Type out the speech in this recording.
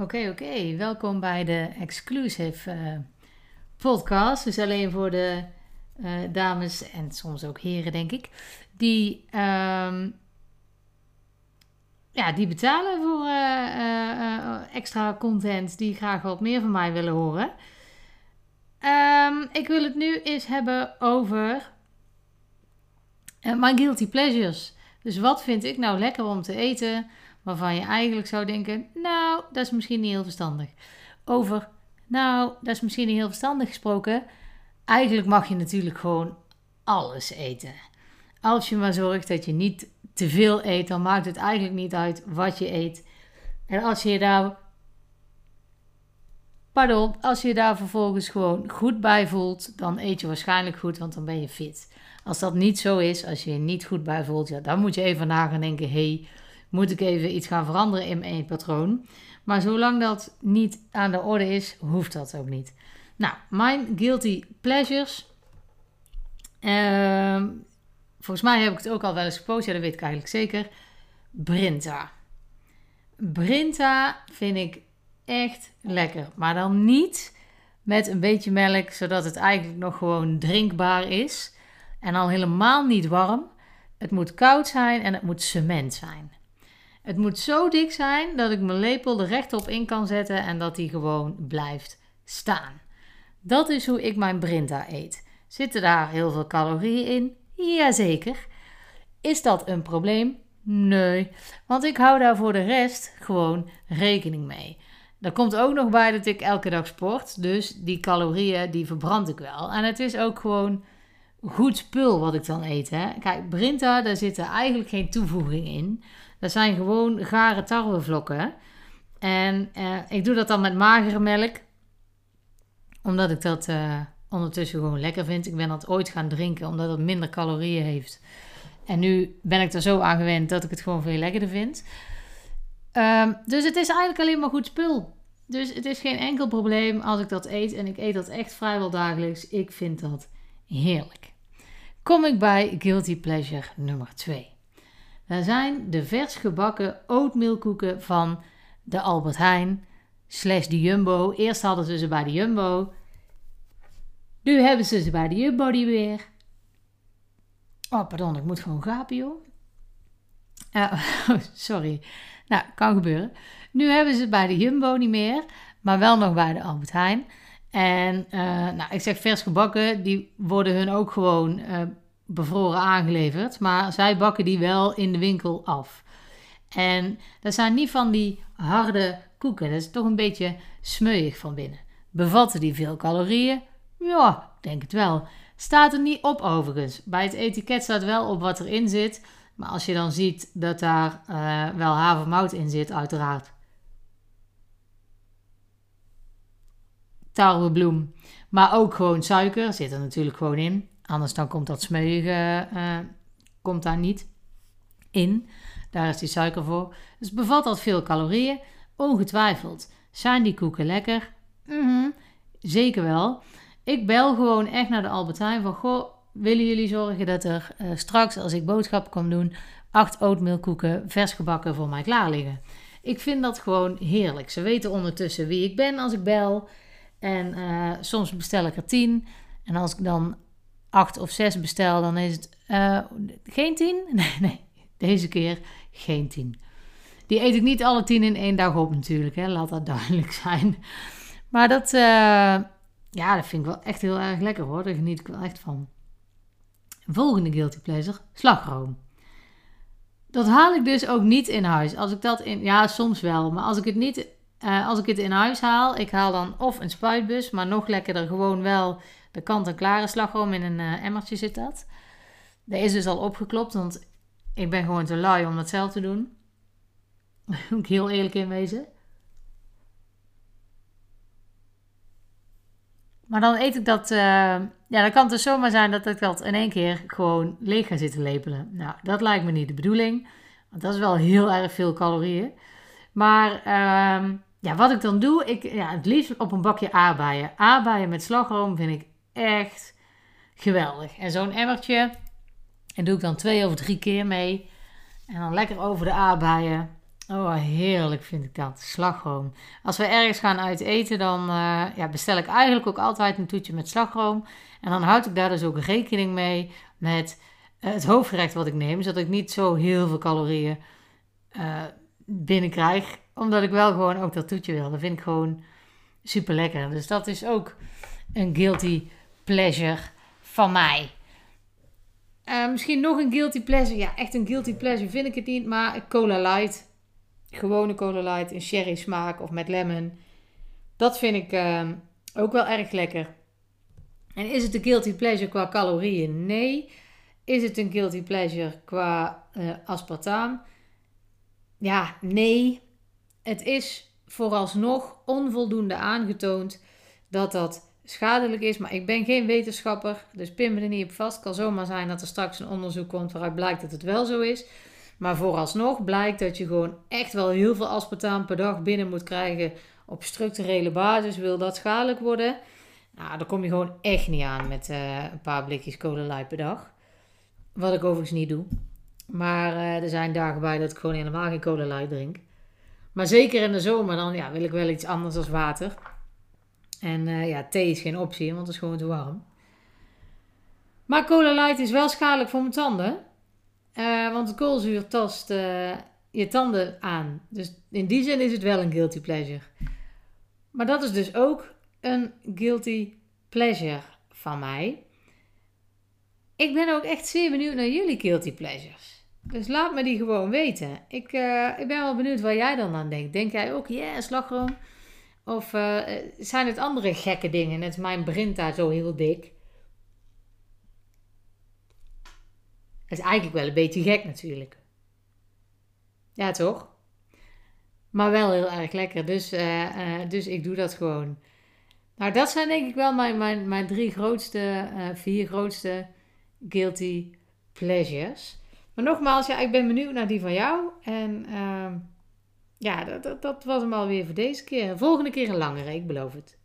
Oké, oké. Welkom bij de exclusive eh, podcast. Dus alleen voor de eh, dames en soms ook heren, denk ik. Die, ehm, ja, die betalen voor eh, extra content. Die graag wat meer van mij willen horen. Ehm, ik wil het nu eens hebben over mijn guilty pleasures. Dus wat vind ik nou lekker om te eten? Waarvan je eigenlijk zou denken, nou, dat is misschien niet heel verstandig. Over, nou, dat is misschien niet heel verstandig gesproken. Eigenlijk mag je natuurlijk gewoon alles eten. Als je maar zorgt dat je niet te veel eet, dan maakt het eigenlijk niet uit wat je eet. En als je daar, pardon, als je daar vervolgens gewoon goed bij voelt, dan eet je waarschijnlijk goed, want dan ben je fit. Als dat niet zo is, als je je niet goed bij voelt, ja, dan moet je even na gaan denken, hey, moet ik even iets gaan veranderen in mijn eetpatroon? Maar zolang dat niet aan de orde is, hoeft dat ook niet. Nou, mijn guilty pleasures. Ehm, volgens mij heb ik het ook al wel eens gepost, ja, dat weet ik eigenlijk zeker. Brinta. Brinta vind ik echt lekker. Maar dan niet met een beetje melk, zodat het eigenlijk nog gewoon drinkbaar is. En al helemaal niet warm. Het moet koud zijn en het moet cement zijn. Het moet zo dik zijn dat ik mijn lepel er rechtop in kan zetten en dat die gewoon blijft staan. Dat is hoe ik mijn Brinta eet. Zitten daar heel veel calorieën in? Jazeker. Is dat een probleem? Nee, want ik hou daar voor de rest gewoon rekening mee. Er komt ook nog bij dat ik elke dag sport, dus die calorieën die verbrand ik wel. En het is ook gewoon goed spul wat ik dan eet. Hè? Kijk, Brinta, daar zitten eigenlijk geen toevoeging in. Dat zijn gewoon gare tarwevlokken. En eh, ik doe dat dan met magere melk. Omdat ik dat eh, ondertussen gewoon lekker vind. Ik ben dat ooit gaan drinken omdat het minder calorieën heeft. En nu ben ik er zo aan gewend dat ik het gewoon veel lekkerder vind. Ehm, dus het is eigenlijk alleen maar goed spul. Dus het is geen enkel probleem als ik dat eet. En ik eet dat echt vrijwel dagelijks. Ik vind dat heerlijk. Kom ik bij guilty pleasure nummer 2. Dat zijn de vers gebakken oatmealkoeken van de Albert Heijn slash de Jumbo. Eerst hadden ze ze bij de Jumbo. Nu hebben ze ze bij de Jumbo niet weer. Oh, pardon, ik moet gewoon gapen, joh. Uh, sorry. Nou, kan gebeuren. Nu hebben ze het bij de Jumbo niet meer, maar wel nog bij de Albert Heijn. En uh, nou, ik zeg vers gebakken, die worden hun ook gewoon uh, bevroren aangeleverd. Maar zij bakken die wel in de winkel af. En dat zijn niet van die harde koeken. Dat is toch een beetje smeuig van binnen. Bevatten die veel calorieën? Ja, ik denk het wel. Staat er niet op overigens. Bij het etiket staat wel op wat erin zit. Maar als je dan ziet dat daar uh, wel havermout in zit, uiteraard. Tarwebloem. Maar ook gewoon suiker zit er natuurlijk gewoon in. Anders dan komt dat smeuïge uh, komt daar niet in. Daar is die suiker voor. Dus bevat dat veel calorieën? Ongetwijfeld. Zijn die koeken lekker? -hmm. Zeker wel. Ik bel gewoon echt naar de Albert Heijn van... Goh, willen jullie zorgen dat er uh, straks als ik boodschappen kom doen... acht oatmealkoeken vers gebakken voor mij klaar liggen? Ik vind dat gewoon heerlijk. Ze weten ondertussen wie ik ben als ik bel. En uh, soms bestel ik er tien. En als ik dan acht of zes bestel, dan is het uh, geen tien. Nee, nee, deze keer geen tien. Die eet ik niet alle tien in één dag op natuurlijk, hè. laat dat duidelijk zijn. Maar dat, uh, ja, dat vind ik wel echt heel erg lekker hoor, daar geniet ik wel echt van. Volgende guilty pleasure, slagroom. Dat haal ik dus ook niet in huis. Als ik dat in, ja, soms wel, maar als ik het niet, uh, als ik het in huis haal, ik haal dan of een spuitbus, maar nog lekkerder gewoon wel de kant-en-klare slagroom in een uh, emmertje zit dat. Dat is dus al opgeklopt, want ik ben gewoon te lui om dat zelf te doen. Moet ik heel eerlijk in wezen. Maar dan eet ik dat. Uh, ja, dan kan het dus zomaar zijn dat ik dat in één keer gewoon leeg ga zitten lepelen. Nou, dat lijkt me niet de bedoeling. Want dat is wel heel erg veel calorieën. Maar uh, ja, wat ik dan doe, ik, ja, het liefst op een bakje aardbeien. Aardbeien met slagroom vind ik echt geweldig. En zo'n emmertje, en doe ik dan twee of drie keer mee. En dan lekker over de aardbeien. Oh, heerlijk vind ik dat. Slagroom. Als we ergens gaan uit eten, dan eh, ja, bestel ik eigenlijk ook altijd een toetje met slagroom. En dan houd ik daar dus ook rekening mee met eh, het hoofdgerecht wat ik neem. Zodat ik niet zo heel veel calorieën uh, binnenkrijg. Omdat ik wel gewoon ook dat toetje wil. Dat vind ik gewoon super lekker. Dus dat is ook een guilty pleasure van mij. misschien nog een guilty pleasure. Ja, echt een guilty pleasure vind ik het niet. Maar cola light gewone Cola Light in sherry smaak of met lemon. Dat vind ik ehm, ook wel erg lekker. En is het een guilty pleasure qua calorieën? Nee. Is het een guilty pleasure qua uh? Ja, nee. Het is vooralsnog onvoldoende aangetoond dat dat schadelijk is. Maar ik ben geen wetenschapper, dus pin me er niet op vast. Kan zomaar zijn dat er straks een onderzoek komt waaruit blijkt dat het wel zo is. Maar vooralsnog blijkt dat je gewoon echt wel heel veel aspartaam per dag binnen moet krijgen op structurele basis. Wil dat schadelijk worden? Nou, daar kom je gewoon echt niet aan met uh, een paar blikjes cola per dag. Wat ik overigens niet doe. Maar uh, er zijn dagen bij dat ik gewoon helemaal geen cola drink. Maar zeker in de zomer dan ja, wil ik wel iets anders dan water. En uh, ja, thee is geen optie, want het is gewoon te warm. Maar cola light is wel schadelijk voor mijn tanden. Uh, want koolzuur tast uh, je tanden aan. Dus in die zin is het wel een guilty pleasure. Maar dat is dus ook een guilty pleasure van mij. Ik ben ook echt zeer benieuwd naar jullie guilty pleasures. Dus laat me die gewoon weten. Ik, uh, ik ben wel benieuwd waar jij dan aan denkt. Denk jij ook, ja, slagroom? Of zijn het andere gekke dingen? Net mijn Brinta zo heel dik. Dat is eigenlijk wel een beetje gek natuurlijk. Ja, toch? Maar wel heel erg lekker. Dus, uh, dus ik doe dat gewoon. Nou, dat zijn denk ik wel mijn, mijn, mijn drie grootste, vier grootste guilty pleasures. Maar nogmaals, ja, ik ben benieuwd naar die van jou. En uh, ja, dat, dat, dat was hem alweer voor deze keer. Volgende keer een langere, ik beloof het.